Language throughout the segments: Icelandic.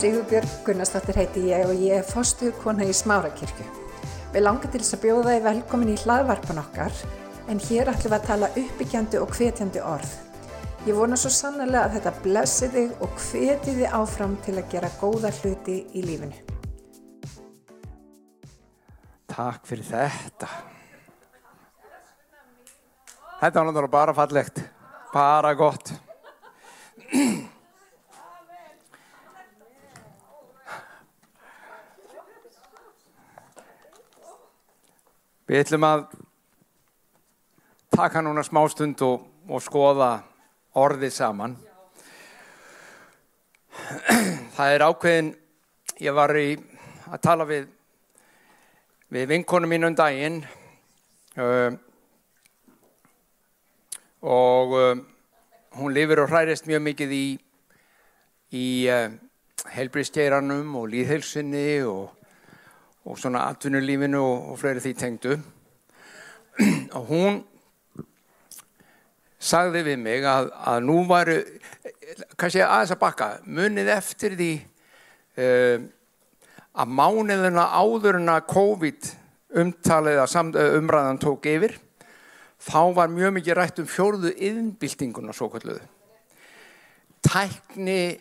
Sigurbjörg Gunnarsdóttir heiti ég og ég er fostuðu kona í Smárakirkju. Við langar til þess að bjóða þið velkomin í hlaðvarpan okkar en hér ætlum við að tala uppbyggjandi og hvetjandi orð. Ég vona svo sannlega að þetta blessi þig og hveti þið áfram til að gera góða hluti í lífinu. Takk fyrir þetta. Þetta var náttúrulega bara fallegt. Bara gott. Við ætlum að taka núna smá stund og, og skoða orðið saman. Það er ákveðin, ég var í að tala við, við vinkonu mín um daginn uh, og uh, hún lifir og hærist mjög mikið í, í uh, helbriðsgeiranum og líðhelsinni og og svona atvinnulífinu og, og fleiri því tengdu. Og hún sagði við mig að, að nú varu kannski aðeins að bakka munið eftir því uh, að mánuðina áður en að COVID umtalið að umræðan tók yfir þá var mjög mikið rætt um fjórðu yðnbildinguna svo kalluðu tækni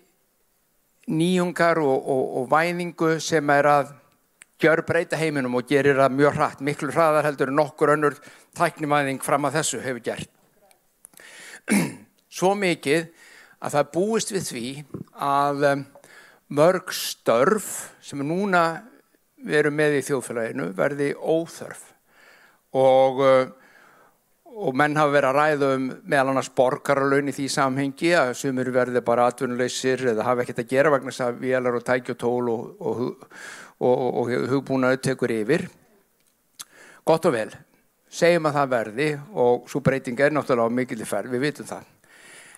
nýjungar og, og, og væningu sem er að gjör breyta heiminum og gerir það mjög hratt, miklu hraðar heldur en nokkur önnur tæknimæðing fram að þessu hefur gert. Svo mikið að það búist við því að mörg störf sem núna við erum með í þjóðfélaginu verði óþörf og, uh, og menn hafa verið að ræða um meðal annars borgarlaun í því samhengi að sumur verði bara atvinnuleysir eða hafa ekkert að gera vegna þess að vélar og tækjotól og, og, og, og hugbúnaðu tekur yfir. Gott og vel, segjum að það verði og svo breyting er náttúrulega mikil í ferð, við vitum það.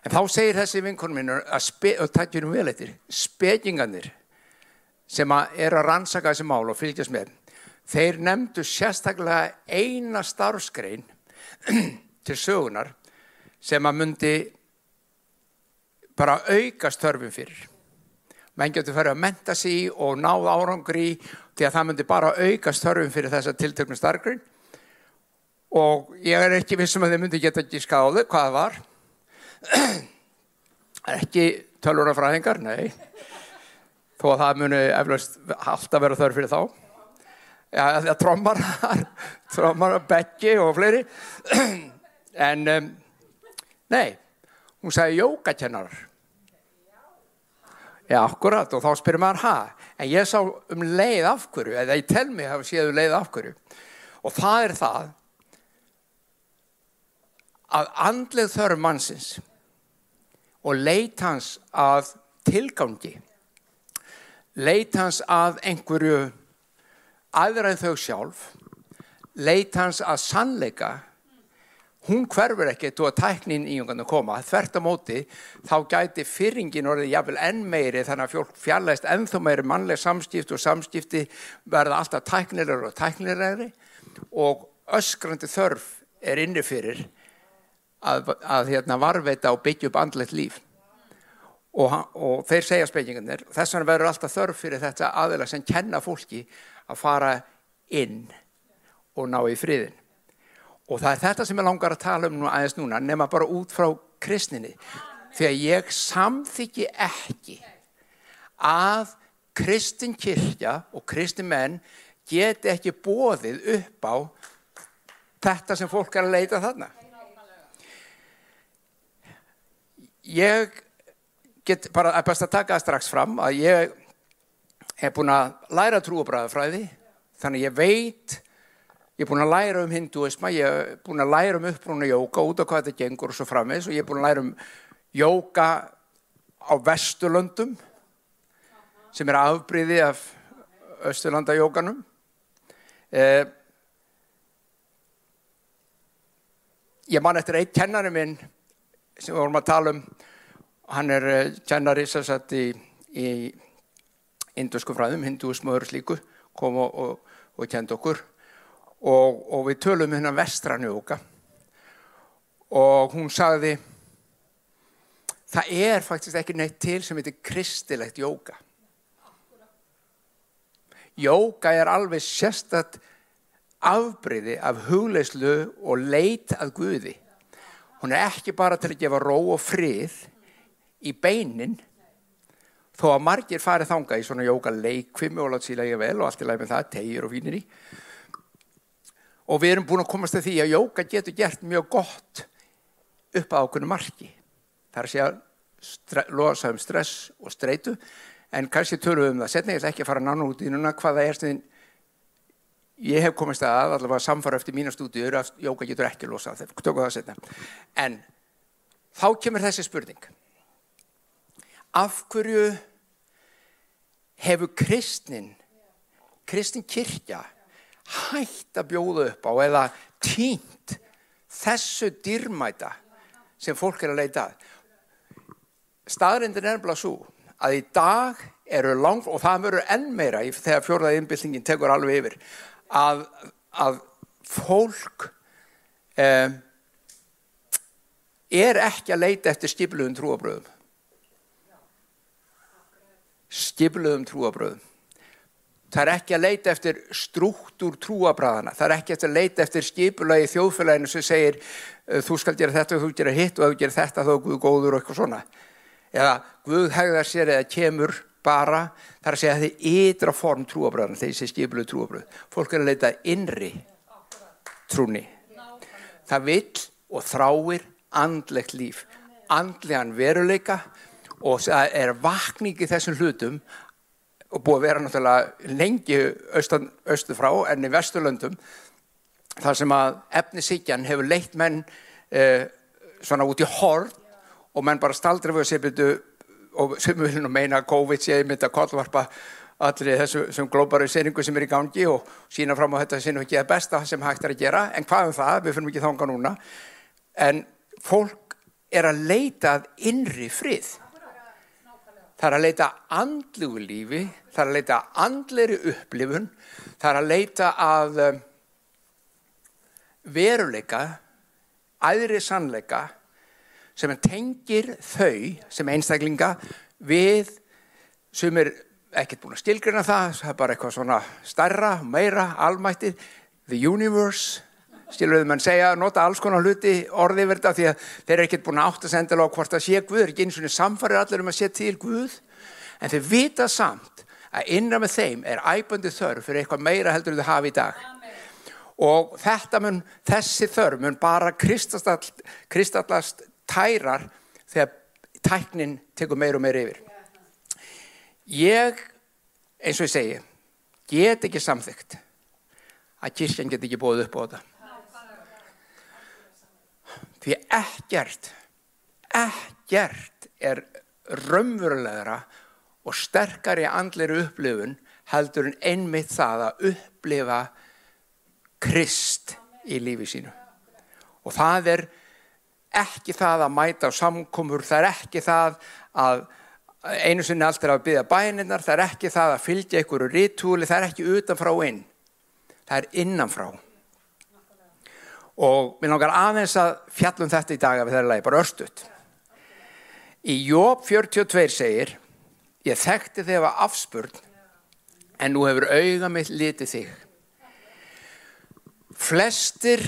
En þá segir þessi vinkonum minn, og takkjum vel eftir, spekinganir sem að er að rannsaka þessi mál og fylgjast með, þeir nefndu sérstaklega eina starfskrein til sögunar sem að myndi bara auka störfum fyrir menn getur farið að menta sig og náð árangri því að það myndi bara auka störfum fyrir þessa tiltöknu starfgrein og ég er ekki vissum að þið myndi geta ekki skáðu hvað það var. Ekki tölur af fræðingar, nei. Þó að það muni eflaust alltaf vera þörf fyrir þá. Ja, það trommar trommar, bekki og fleiri. En um, nei. Hún sagði jókakennarar Já, akkurat og þá spyrir maður ha, en ég sá um leið afhverju, eða ég tel mig að séu um leið afhverju og það er það að andleg þörf mannsins og leit hans að tilgangi, leit hans að einhverju aðra en þau sjálf, leit hans að sannleika hún hverfur ekkert og að tæknin í umgann að koma. Þvert á móti þá gæti fyrringin orðið jafnvel enn meiri þannig að fólk fjarlæst ennþá meiri mannleg samskipti og samskipti verða alltaf tæknilegur og tæknilegri og öskrandi þörf er inni fyrir að, að hérna, varveita og byggja upp andlet líf. Og, og þeir segja spekingarnir, þess vegna verður alltaf þörf fyrir þetta aðeila sem kenna fólki að fara inn og ná í friðin. Og það er þetta sem ég langar að tala um nú aðeins núna, nema bara út frá kristninni. Þegar ég samþyggi ekki að kristin kirkja og kristin menn geti ekki bóðið upp á þetta sem fólk er að leita þarna. Ég get bara að best að taka það strax fram að ég hef búin að læra trúabræðafræði, þannig ég veit Ég er búin að læra um hinduisma, ég er búin að læra um uppbrúna jóka út á hvað þetta gengur og svo framins og ég er búin að læra um jóka á Vesturlöndum sem er afbríði af Östurlandajókanum. Eh, ég man eftir eitt kennari minn sem við vorum að tala um, hann er eh, kennari sem satt í, í indusku fræðum, hinduismu og öðru slíku, kom og, og, og kendi okkur og, og við tölum um hennar vestranjóka og hún sagði það er faktisk ekki neitt til sem heitir kristilegt jóka Jóka er alveg sérstatt afbreyði af hugleyslu og leit að Guði. Hún er ekki bara til að gefa ró og frið í beinin þó að margir farið þanga í svona jóka leikvimi og látt síla ég vel og allt í lagi með það, tegjur og fínir í. Og við erum búin að komast til því að jóka getur gert mjög gott upp að ákveðinu marki. Það er að segja losa um stress og streitu en kannski tölum við um það. Setna ég ætla ekki að fara nánu út í núna hvaða er stuðin ég hef komist að allavega samfara eftir mína stúdíur að jóka getur ekki losa þegar tökum það setna. En þá kemur þessi spurning. Af hverju hefur kristnin, kristin kirkja hægt að bjóða upp á eða tínt þessu dýrmæta sem fólk er að leita að. Staðrindin er bara svo að í dag eru langt, og það verður enn meira þegar fjórðaði innbyltingin tekur alveg yfir, að, að fólk um, er ekki að leita eftir skipluðum trúabröðum. Skipluðum trúabröðum. Það er ekki að leita eftir struktúr trúabræðana. Það er ekki að leita eftir skipulagi þjóðfélaginu sem segir þú skal gera þetta og þú gera hitt og ef þú gera þetta þá er Guð góður og eitthvað svona. Eða Guð hegðar sér eða kemur bara, það er að segja að er ytra form trúabræðana sé skipulagi trúabröð. Fólk er að leita innri trúni. Það vill og þráir andlegt líf, andlegan veruleika og það er vakning í þessum hlutum og búið að vera náttúrulega lengi austan, frá en í Vesturlöndum þar sem að efnisíkjan hefur leitt menn eh, svona út í hort og menn bara staldra við að sé byrju og sem við viljum meina COVID sé myndi að kollvarpa allir þessu sem glóbaru seringu sem er í gangi og sína fram á þetta sem er ekki að besta sem hægt er að gera. En hvað um það, við finnum ekki þánga núna. En fólk er að leita að innri frið það er að leita andlugu lífi það er að leita andleri upplifun það er að leita að um, veruleika æðri sannleika sem tengir þau sem einstaklinga við sem er ekkert búin að stilgrina það það er bara eitthvað svona starra, meira, almættið the universe stilurðu mann segja, nota alls konar hluti orðið verða því að þeir eru ekkert búin átt að senda á hvort að sé Guð, er ekki eins og samfarið allir um að sé til Guð. En þeir vita samt að innan með þeim er æbandi þörf fyrir eitthvað meira heldur þau hafi í dag. Amen. og þetta mun, þessi þörf mun bara kristallast, kristallast tærar þegar tæknin tekur meir og meir yfir. Ég eins og ég segi get ekki samþygt að kirkjan get ekki bóð upp á þetta því ekkert ekkert er raunverulegra og sterkari andlir upplifun heldur en einmitt það að upplifa krist í lífi sínu. Og það er ekki það að mæta á samkomur það er ekki það að einu sinni allt er að byggja bæninnar það er ekki það að fylgja einhverju rítúli það er ekki utanfrá inn. Það er innanfrá og mér langar aðeins að fjallum þetta í dag af þeirra lagi, bara örstut í Jóp 42 segir ég þekkti þig af afspurn en nú hefur auga mitt litið þig. Flestir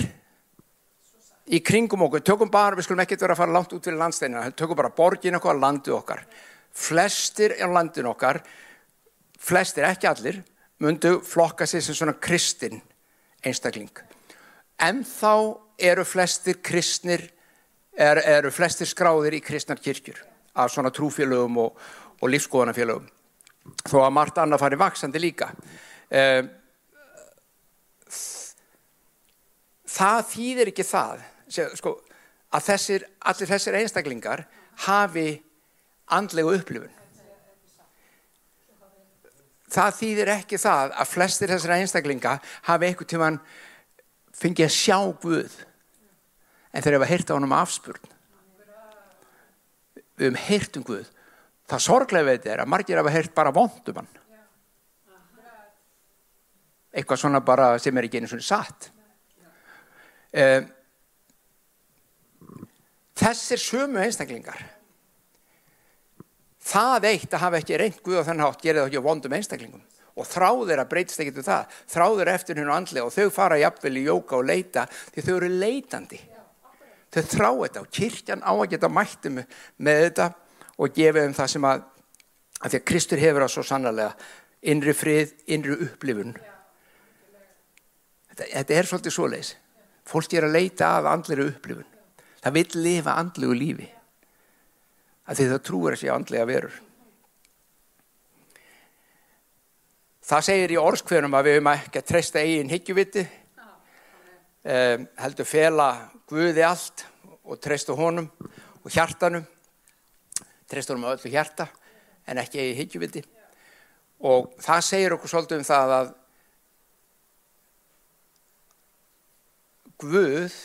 í kringum okkur, tökum bara, við skulum ekki vera að fara langt út fyrir landsteinina, tökum bara borgin okkar, landu okkar. Flestir á landin okkar flestir, ekki allir mundu flokka sér sem svona kristin einstakling en þá eru flestir kristnir er, eru flestir skráðir í kristnar kirkjur af svona trúfélögum og, og lífskoðanafélögum þó að margt annað fari vaksandi líka. Eh, það þýðir ekki það sko, að þessir, allir þessir einstaklingar hafi andlegu upplifun. Það þýðir ekki það að flestir þessir einstaklinga hafi eitthvað tíman fengið að sjá Guð. En þeir hefa heyrt á hann um afspurn við hefum heyrt um Guð það sorglega veit er að margir hafa heyrt bara vondum hann. Eitthvað svona bara sem er ekki einu svona satt. Um, þessir sömu einstaklingar það eitt að hafa ekki reynd Guð á þennan hátt gerir það ekki vondum einstaklingum og þráðir að breytist ekkert um það. Þráðir eftir hennu andlega og þau fara jafnvel í jóka og leita því þau eru leitandi. Þau þrá þetta og kirkjan á að geta mætti með, með þetta og gefa um það sem að, að því að Kristur hefur það svo sannlega innri frið, innri upplifun. Þetta, þetta er svolítið svoleis fólk er að leita af andleri upplifun. Það vil lifa andlegu lífi. Að því það trúur að sé andlega verur Það segir í orskverðum að við höfum ekki að treysta eigin higgjuviti, um, heldur fela Guði allt og treysta honum og hjartanum, treysta honum á öllu hjarta en ekki eigin higgjuviti. Og það segir okkur svolítið um það að Guð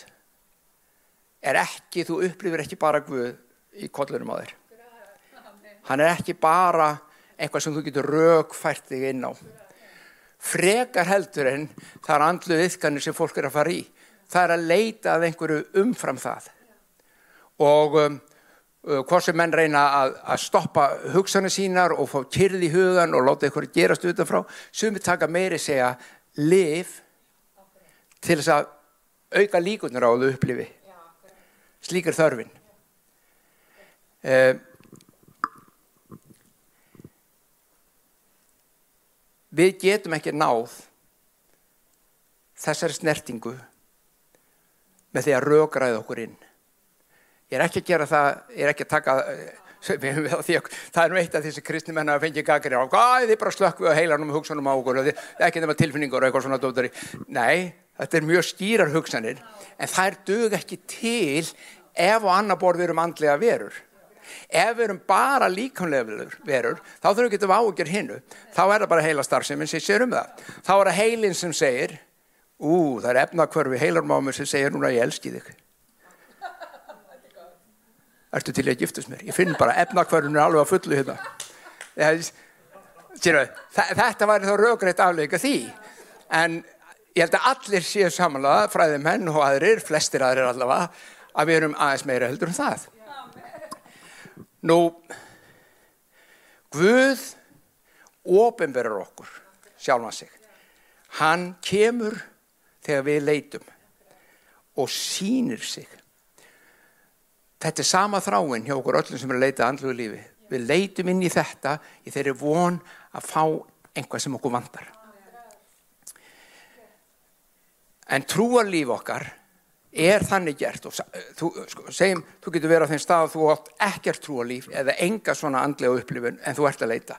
er ekki, þú upplifir ekki bara Guð í kollunum á þér. Hann er ekki bara eitthvað sem þú getur raukfært þig inn á. Frekar heldur en það er andlu viðkanir sem fólk er að fara í. Það er að leita að einhverju umfram það. Og um, hvort sem menn reyna að, að stoppa hugsanir sínar og fá kyrði í hugan og láta einhverju gerast utanfrá, sumi taka meiri segja liv til þess að auka líkunar á þau upplifi. Slíkar þörfin. Um, við getum ekki náð þessari snertingu með því að rögræða okkur inn. Ég er ekki að gera það ég er ekki að taka það er nú eitt af því sem kristni menna að fengi gagri á. Þið bara slökk við að heilanum hugsanum á okkur ekki nema tilfinningur og eitthvað svona dótari nei, þetta er mjög skýrar hugsanir en það er dög ekki til ef og annar borð við erum andlega verur ef við erum bara líkamlega verur þá þurfum við að ágjör hinnu þá er það bara heila starfseminn sem sér um það. Þá er það heilin sem segir ú það er efnakvörfi heilarmámur sem segir núna ég elski þig. Ertu til að giftast mér? Ég finn bara efnakvörfin er alveg að fullu hérna. Þetta væri þá raugrætt afleika því. En ég held að allir séu samanlega fræðið menn og aðrir, flestir aðrir allavega að við erum aðeins meira heldur en það Nú, Guð ofinverður okkur sjálfa sig. Hann kemur þegar við leitum og sínir sig. Þetta er sama þráinn hjá okkur öllum sem er að leita andluðu lífi. Við leitum inn í þetta í þeirri von að fá einhvað sem okkur vandar. En trúarlíf okkar er þannig gert og þú, sko, segjum, þú getur verið á þeim stað að þú átt ekkert trúalíf eða enga svona andlega upplifun en þú ert að leita.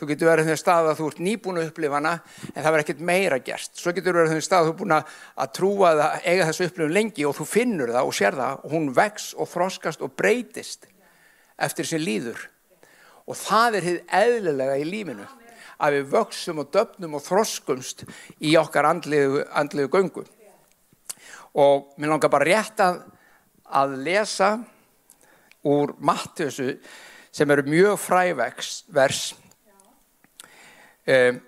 Þú getur verið á þeim stað að þú ert nýbúin að upplifana en það verður ekkert meira gert. Svo getur verið á þeim stað að þú er búin að trúa að eiga þessu upplifun lengi og þú finnur það og sér það og hún vex og þroskast og breytist eftir sem líður. Og það er hitt eðlilega í lífinu að við vöksum og döfnum og þroskumst í okkar andlegu, andlegu göngum og mér langar bara rétt að, að lesa úr Mattiusu sem eru mjög frævers um,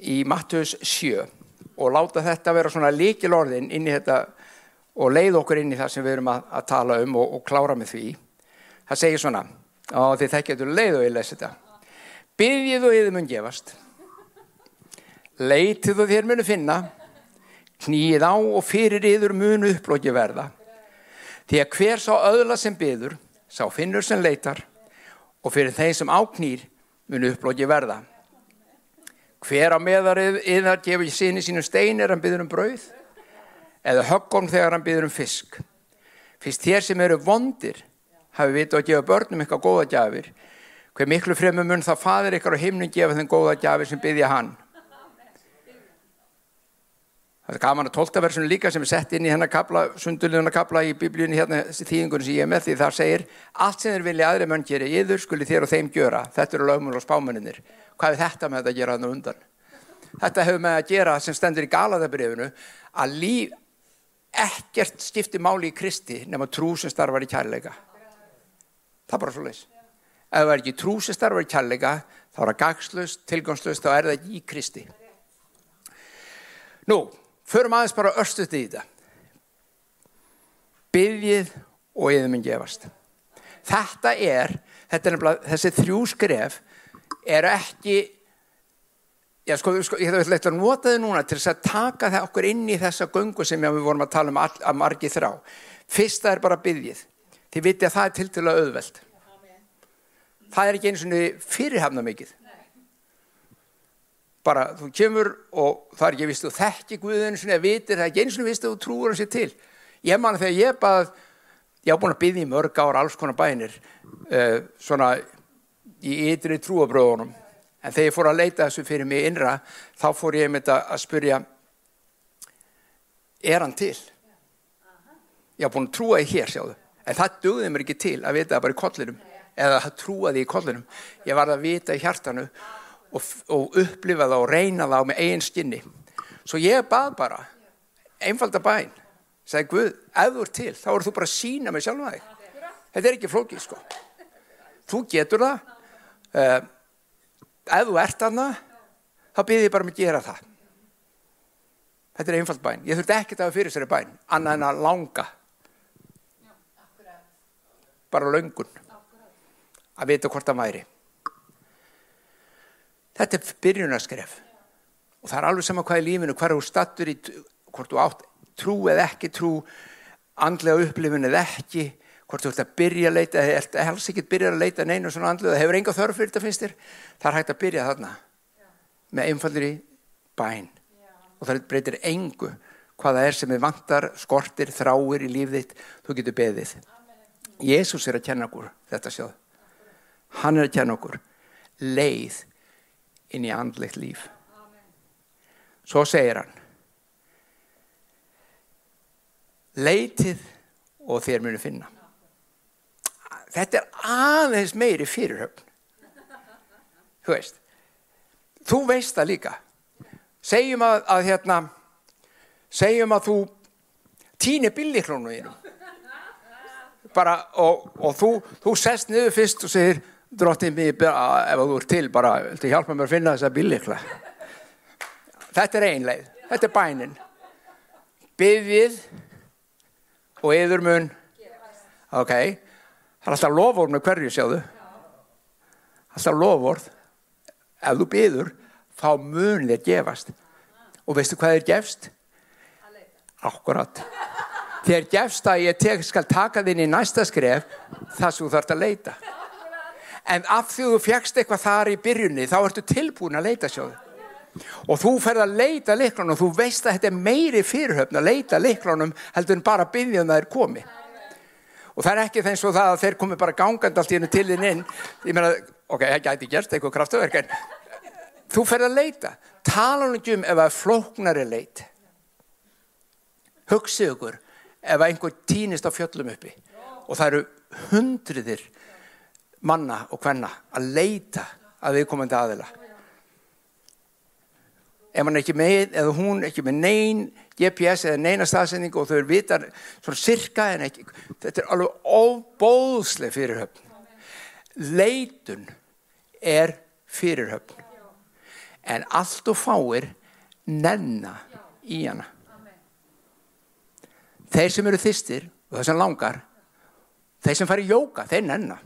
í Mattius 7 og láta þetta vera svona líkil orðin inn í þetta og leið okkur inn í það sem við erum að, að tala um og, og klára með því. Það segir svona og þið þekkjum leið og ég lesi þetta. Byggjið og yfir mun gefast. Leitið og þér munu finna knýið á og fyrir yður munu upplóki verða. Því að hver sá öðla sem byður, sá finnur sem leitar og fyrir þeim sem áknýr munu upplóki verða. Hver á meðarið yðar gefur síni sínum stein er hann byður um brauð eða höggum þegar hann byður um fisk. Fyrst þér sem eru vondir hafi vita að gefa börnum eitthvað góða gjafir. Hver miklu fremur mun það fadir ykkar á himnum gefa þeim góða gjafir sem byðja hann. Það er gaman að tóltaversunum líka sem er sett inn í hennar kabla, sundulíðunar kabla í biblíunni hérna þýðingunum sem ég er með því þar segir allt sem þeir vilja aðri mönn gera yður skuli þér og þeim gjöra. Þetta eru lögmur og spámaninir. Hvað er þetta með þetta að gera þannig undan? Þetta hefur með að gera sem stendur í galaðabrifinu að líf ekkert skipti máli í Kristi nema trú sem starfar í kærleika. Það er bara svo leiðis. Ef það er ekki trú sem starfar í kærleika þá er það gagslust, tilgangslust, þá er það í Kristi. Nú, Förum aðeins bara örstuðt í þetta. Byggjið og yfir minn gefast. Þetta er, þetta er þessi þrjú skref er ekki Já, sko, sko, ég leitt að nota þið núna til þess að taka það okkur inn í þessa göngu sem við vorum að tala um all, að margi þrá. Fyrsta er bara byggjið. Þið viti að það er til að auðveld. Það er ekki eins og fyrirhafna mikið. Bara þú kemur og það er ekki vist þú þekki Guðin svona vitir, það er ekki eins og vist að þú trúur hans til. Ég man þegar ég bað, ég á búin að byggja í mörg ára alls konar bænir, uh, svona í ytri trúabröðunum En þegar ég fór að leita þessu fyrir mig innra, þá fór ég með þetta að spurja, er hann til? Ég haf búin að trúa því hér, sjáðu. En það dögði mér ekki til að vita það bara í kollinum, eða að trúa því í kollinum. Ég var að vita í hjartanu og, og upplifa það og reyna það með eigin skinni. Svo ég bað bara, einfalda bæn, sagði Guð, er til, þá er þú bara að sína mig sjálf að þig. Þetta er ekki flókið, sko. Þú getur það. Uh, ef þú ert aðna þá byrði ég bara með um að gera það þetta er einfalt bæn ég þurfti ekkert að fyrir sér bæn annað en að langa bara löngun að vita hvort það væri þetta er byrjunaskref og það er alveg sama hvað í lífinu hver þú stattur í hvort þú átt trú eða ekki trú andlega upplifin eða ekki hvort þú ert að byrja að leita eða helst ekki að byrja að leita neina svona andlu það hefur enga þörf fyrir þetta finnst þér? Það er hægt að byrja þarna Já. með einfallir í bæn. Já. og það breytir engu hvaða er sem er vantar, skortir, þráir í líf þitt, þú getur beðið. Jésús er að kenna okkur þetta sjáð hann er að kenna okkur leið inn í andlegt líf. Svo segir hann leitið og þér munu finna. Þetta er aðeins meiri fyrirhöfn. Þú veist þú veist það líka. Segjum að, að hérna segjum að þú týnir billiklónu í bara og, og þú, þú sest niður fyrst og segir dróttið mér ef þú ert til bara til hjálpa mér að finna þessa billikla þetta er einleið þetta er bænin byggðið og yður mun ok Það er alltaf lofórn með hverju sjáðu. Alltaf lofórn. Ef þú byður, þá mun þér gefast. Og veistu hvað þér gefst? Akkurat. Þér gefst að ég tek, skal taka þinn í næsta skref þar sem þú þarfst að leita. En af því þú fjækst eitthvað þar í byrjunni, þá ertu tilbúin að leita sjáðu. Og þú ferð að leita liklunum, þú veist að þetta er meiri fyrirhöfn að leita liklunum heldur en bara byggja um það er komið og það er ekki þess að það að þeir komi bara gangand allt í hennu til þinn inn. Ég meina, ok, það gæti gert eitthvað kraftaverk en þú ferð að leita. Tala um um ef það er flóknari leit. Hugsið ykkur ef einhver týnist á fjöllum uppi og það eru hundriðir manna og hvenna að leita að viðkomandi aðila. Ef hann ekki með, eða hún ekki með neyn GPS eða neina staðsendingu og þau vitar svona sirka en ekki þetta er alveg óbóðsleg fyrirhöfn. Leitun er fyrirhöfn. En allt og fáir nenna í hana. Þeir sem eru þýstir og það sem langar þeir sem fari í jóka, þeir nenna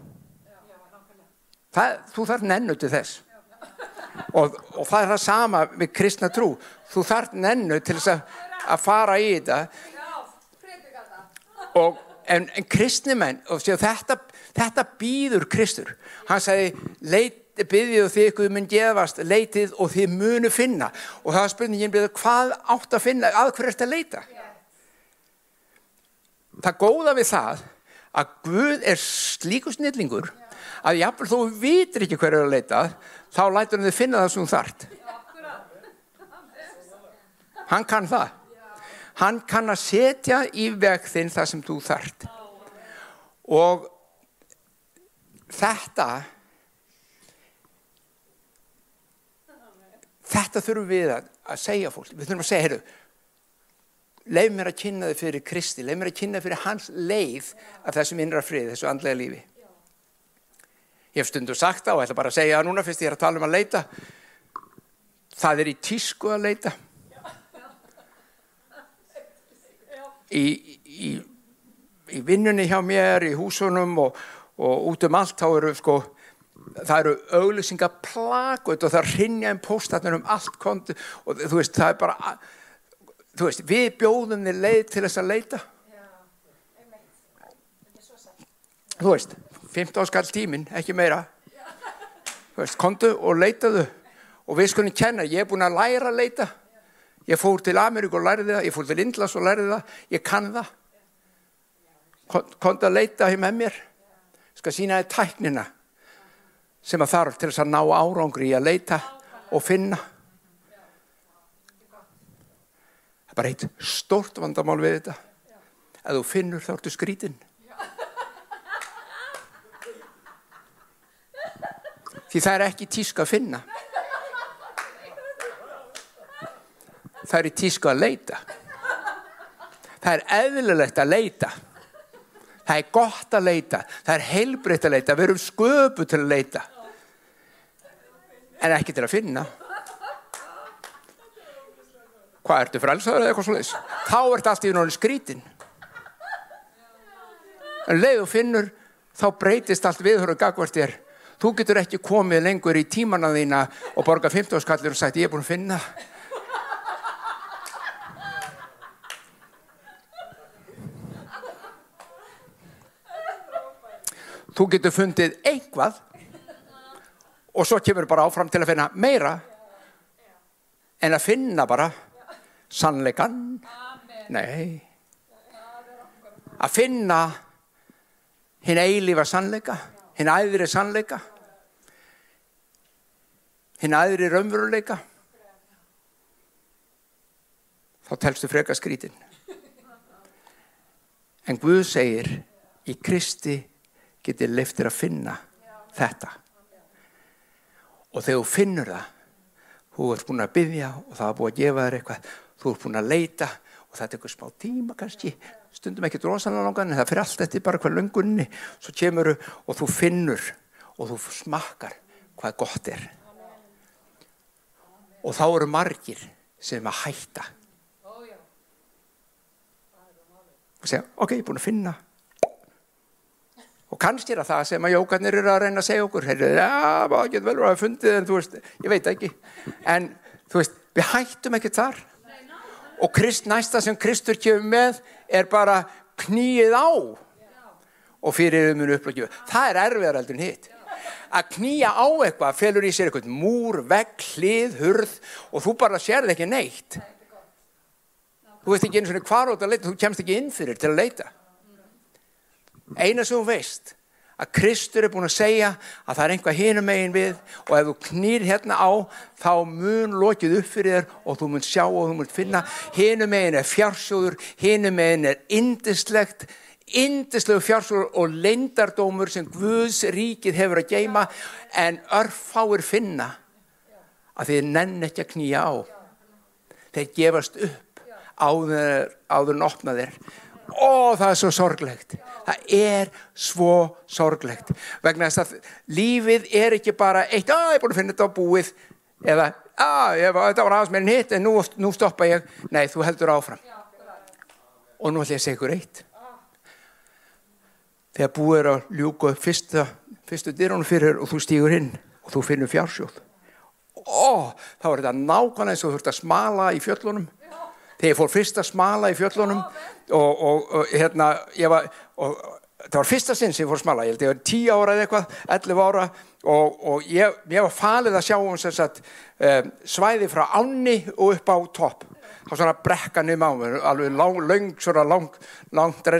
það, þú þarf nennu til þess. Og, og það er það sama með kristna trú. Þú þarf nennu til þess að, að fara í þetta. Og, en, en kristnimenn þetta, þetta býður kristur. Hann sagði leit byggðið og þið ykkur mun gefast leitið og þið munu finna. Og það var spurningin hvað átt að finna að hverju ert að leita? Það góða við það að Guð er slíku snillingur að jáfnveg þú vitir ekki hverju að leita þá lætur hann þið finna það sem þú þart hann kann það. Hann kann að setja í veg þinn það sem þú þart og þetta þetta þurfum við að, að segja fólk. Við þurfum að segja, heyrðu leif mér að kynna þið fyrir Kristi. Leif mér að kynna fyrir hans leið af þessum innra frið, þessu andlega lífi Ég hef stundu sagt það og ætla bara að segja það núna fyrst ég er að tala um að leita. Það er í tísku að leita. Í, í, í vinnunni hjá mér, í húsunum og, og út um allt þá eru sko það eru auglýsinga plakut og það rinja einn póstatnir um allt kontu og þú veist, það er bara þú veist, við bjóðum þið leið til þess að leita þú veist 15 skall tímin, ekki meira. Veist, kontu og leitaðu. Og við skulum kenna, ég er búin að læra að leita. Ég fór til Ameríku og læriði það ég fór til Indlas og læriði það, ég kann það. Kontu að leita hér með mér. Skal sína þið tæknina sem að þarf til þess að ná árangri í að leita og finna. Það er bara eitt stórt vandamál við þetta. Að þú finnur þá ertu skrítinn því það er ekki tíska að finna. Það er tíska að leita. Það er eðlilegt að leita. Það er gott að leita. Það er heilbreytt að leita. Við erum sköpu til að leita. En ekki til að finna. Hvað ertu frelsaður eða eitthvað slúðis þá ert allt í náttúrulega skrítin en leið og finnur þá breytist allt viðhöru gagvart þér þú getur ekki komið lengur í tímanna þína og borga 15 skallir og sagt ég er búin að finna. Þú getur fundið einhvað og svo kemur bara áfram til að finna meira en að finna bara sannleikan nei. Að finna hinn eilífa sannleika hinn æðri sannleika hinn æðri raunveruleika þá telstu freka skrítin. En Guð segir í Kristi getur leiftir að finna þetta. Og þegar þú finnur það þú ert búin að byggja og það er búin að gefa þér eitthvað þú ert búin að leita og það eitthvað smá tíma kannski. Stundum ekki drosalega langan en það fyrir allt eftir bara hvað löngunni svo kemur og þú finnur og þú smakkar hvað gott er og þá eru margir sem að hætta. Og segja ok, ég er búin að finna. Og kannski er það sem að jókarnir eru að reyna að segja okkur. Það getur vel verið að fundið en þú veist, ég veit ekki. En þú veist, við hættum ekki þar. Og Krist, næsta sem Kristur kemur með er bara knýið á. Og fyrir um hennu upplökju það er erfiðar heldur en hitt að knýja á eitthvað felur í sér eitthvað múr, vegg, hlið, hurð og þú bara sérð ekki neitt. Þú veist ekki einu svona hvar átt að leita þú kemst ekki inn fyrir til að leita. Eina sem þú veist að Kristur er búin að segja að það er einhvað hinum megin við og ef þú knýr hérna á þá mun lokið upp fyrir þér og þú mun sjá og þú mun finna. Hinum megin er fjársjóður hinum megin er indislegt indislegu fjársjóður og leindardómur sem Guðs ríkið hefur að geima en örfáir finna að þið nenn ekki að knýja á. Þeir gefast upp áður, áður en opna þér og það er svo sorglegt. Það er svo sorglegt. Vegna þess að lífið er ekki bara eitt, að ég er búin að finna þetta á búið eða, að þetta var aðeins meirinn hitt en nú, nú stoppa ég. Nei, þú heldur áfram. Og nú ætlum ég að segja ykkur eitt þegar búið er að ljúka upp fyrsta, fyrstu dyrunum fyrir og þú stýgur inn og þú finnur fjársjóð. Og þá er þetta nákvæmlega eins og þú þurft að smala í fjöllunum. Þegar ég fór fyrst að smala í fjöllunum og, og, og hérna ég var og, það var fyrsta sinn sem ég fór að smala. Ég held ég var 10 ára eða eitthvað 11 ára og ég, ég var falið að sjá um sagt, um, svæði frá ánni og upp á topp. Þá svona brekka niður á mér alveg lang, lang, svona lang, langt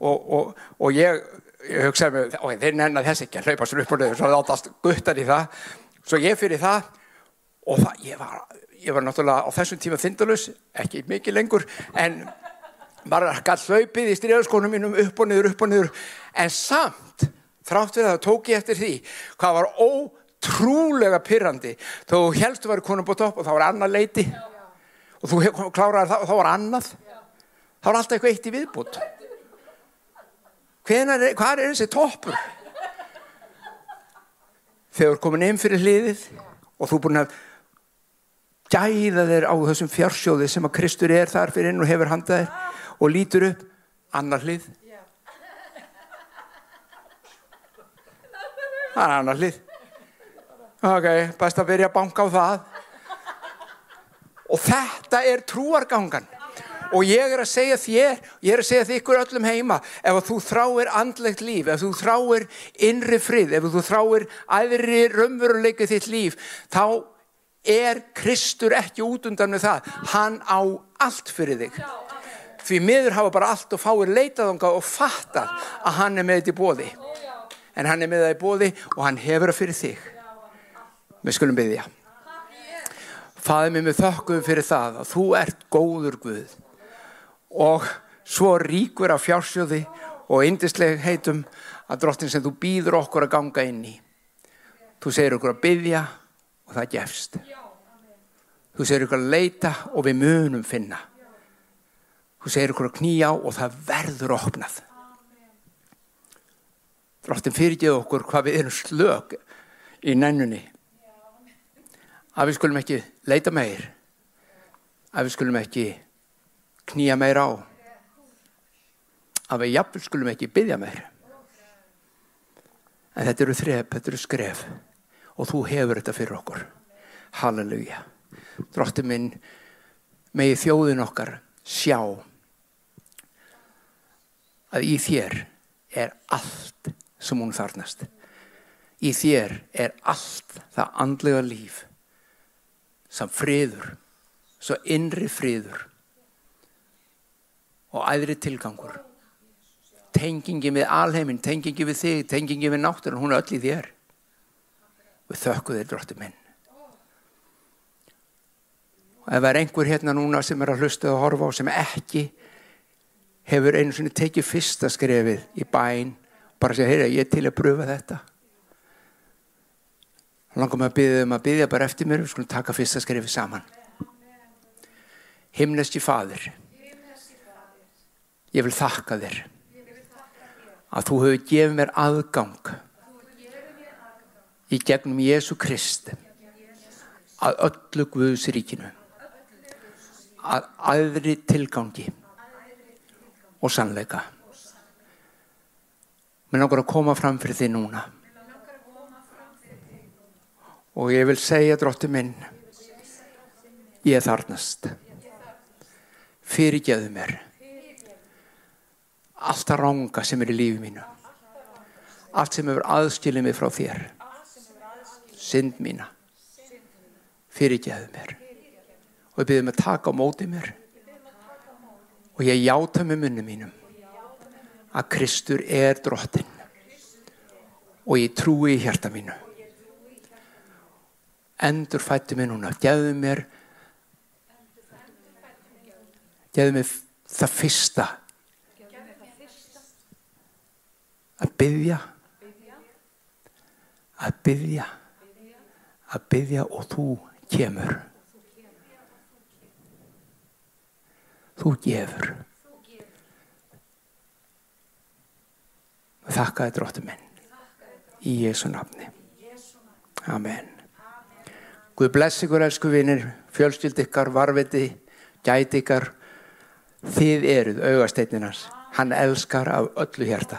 reynsli og ég, ég hugsaði mig þeir nennar þess ekki að hlaupa sér upp og niður svo látast guttar í það. Svo ég fyrir það og það, ég var ég var náttúrulega á þessum tíma þindalus, ekki mikið lengur, en maður gætt hlaupið í stríðarskónum mínum upp og niður, upp og niður, en samt, þrátt við það, tók ég eftir því, hvað var ótrúlega pyrrandi, þó helstu var konum búið topp og það var annað leiti, og þú kláraði það og það var annað, það var alltaf eitthvað eitt í viðbútt. Hvað er þessi toppur? Þegar komin inn fyrir hliðið og þú búin að gæða þeir á þessum fjársjóði sem að Kristur er þar fyrir inn og hefur handað þeir og lítur upp annar hlið það er annar hlið Ok, best að byrja að banka á það. Og þetta er trúargangan. Og ég er að segja þér, ég er að segja þið ykkur öllum heima, ef þú þráir andlegt líf, ef þú þráir innri frið, ef þú þráir aðri raunveruleikið þitt líf, þá er Kristur ekki út undan með það. Hann á allt fyrir þig. Því miður hafa bara allt og fáir leitaðanga og fatta að hann er með þetta í bóði. En hann er með það í bóði og hann hefur það fyrir þig. Við skulum byggja. Fæði mig með þökkum fyrir það að þú ert góður Guð og svo ríkur af fjársjóði og yndisleg heitum að drottin sem þú býður okkur að ganga inn í. Þú segir okkur að byggja og það gefst. Þú segir okkur að leita og við munum finna. Þú segir okkur að knýja og það verður opnað. Drottin fyrirgeð okkur hvað við erum slög í nennunni. Að við skulum ekki leita meir. Að við skulum ekki knýja meir á. Að við jafnvel skulum ekki byggja meir en þetta eru þrep, þetta eru skref. Og þú hefur þetta fyrir okkur. Halleluja. Drótti minn megi þjóðin okkar sjá að í þér er allt sem hún þarnast í þér er allt það andlega líf sem friður svo innri friður og æðri tilgangur. Tengingi við alheimin tengingi við þig, tengingi við náttur hún er öll í þér. Við þökkum þér dróttu minn. Og ef það er einhver hérna núna sem er að hlusta og horfa á sem ekki hefur einu svona tekið fyrsta skrefið í bæn bara að segja, heyra, ég er til að pröfa þetta. Langar mig að byggja um að byggja bara eftir mér við skulum taka fyrsta skrefið saman. Himneski fadir Ég vil þakka þér að þú hefur gefið mér aðgang í gegnum Jésu Krist að öllu Guðsríkinu að aðri tilgangi og sannleika. Mér langar að koma fram fyrir þið núna. Og ég vil segja dróttu minn ég þarnast fyrirgeðu mér allt það ranga sem er í lífi mínu. Allt sem hefur aðskilið mig frá þér. Synd mína. Fyrirgeðu mér. Og ég byrði mig að taka á móti mér. Og ég játa með munni mínum að Kristur er drottin og ég trúi í hjarta mínu. Endur fætti mig núna. Gefðu mér gefðu mér það fyrsta að byggja að byggja að byggja og þú kemur. Þú gefur. Þakka þið dróttu minn. Í Jésu nafni. Amen. Guð bless ykkur elsku vinnir fjölskyld ykkar, varviti gæti ykkar. Þið eruð augasteytninars hann elskar af öllu hjarta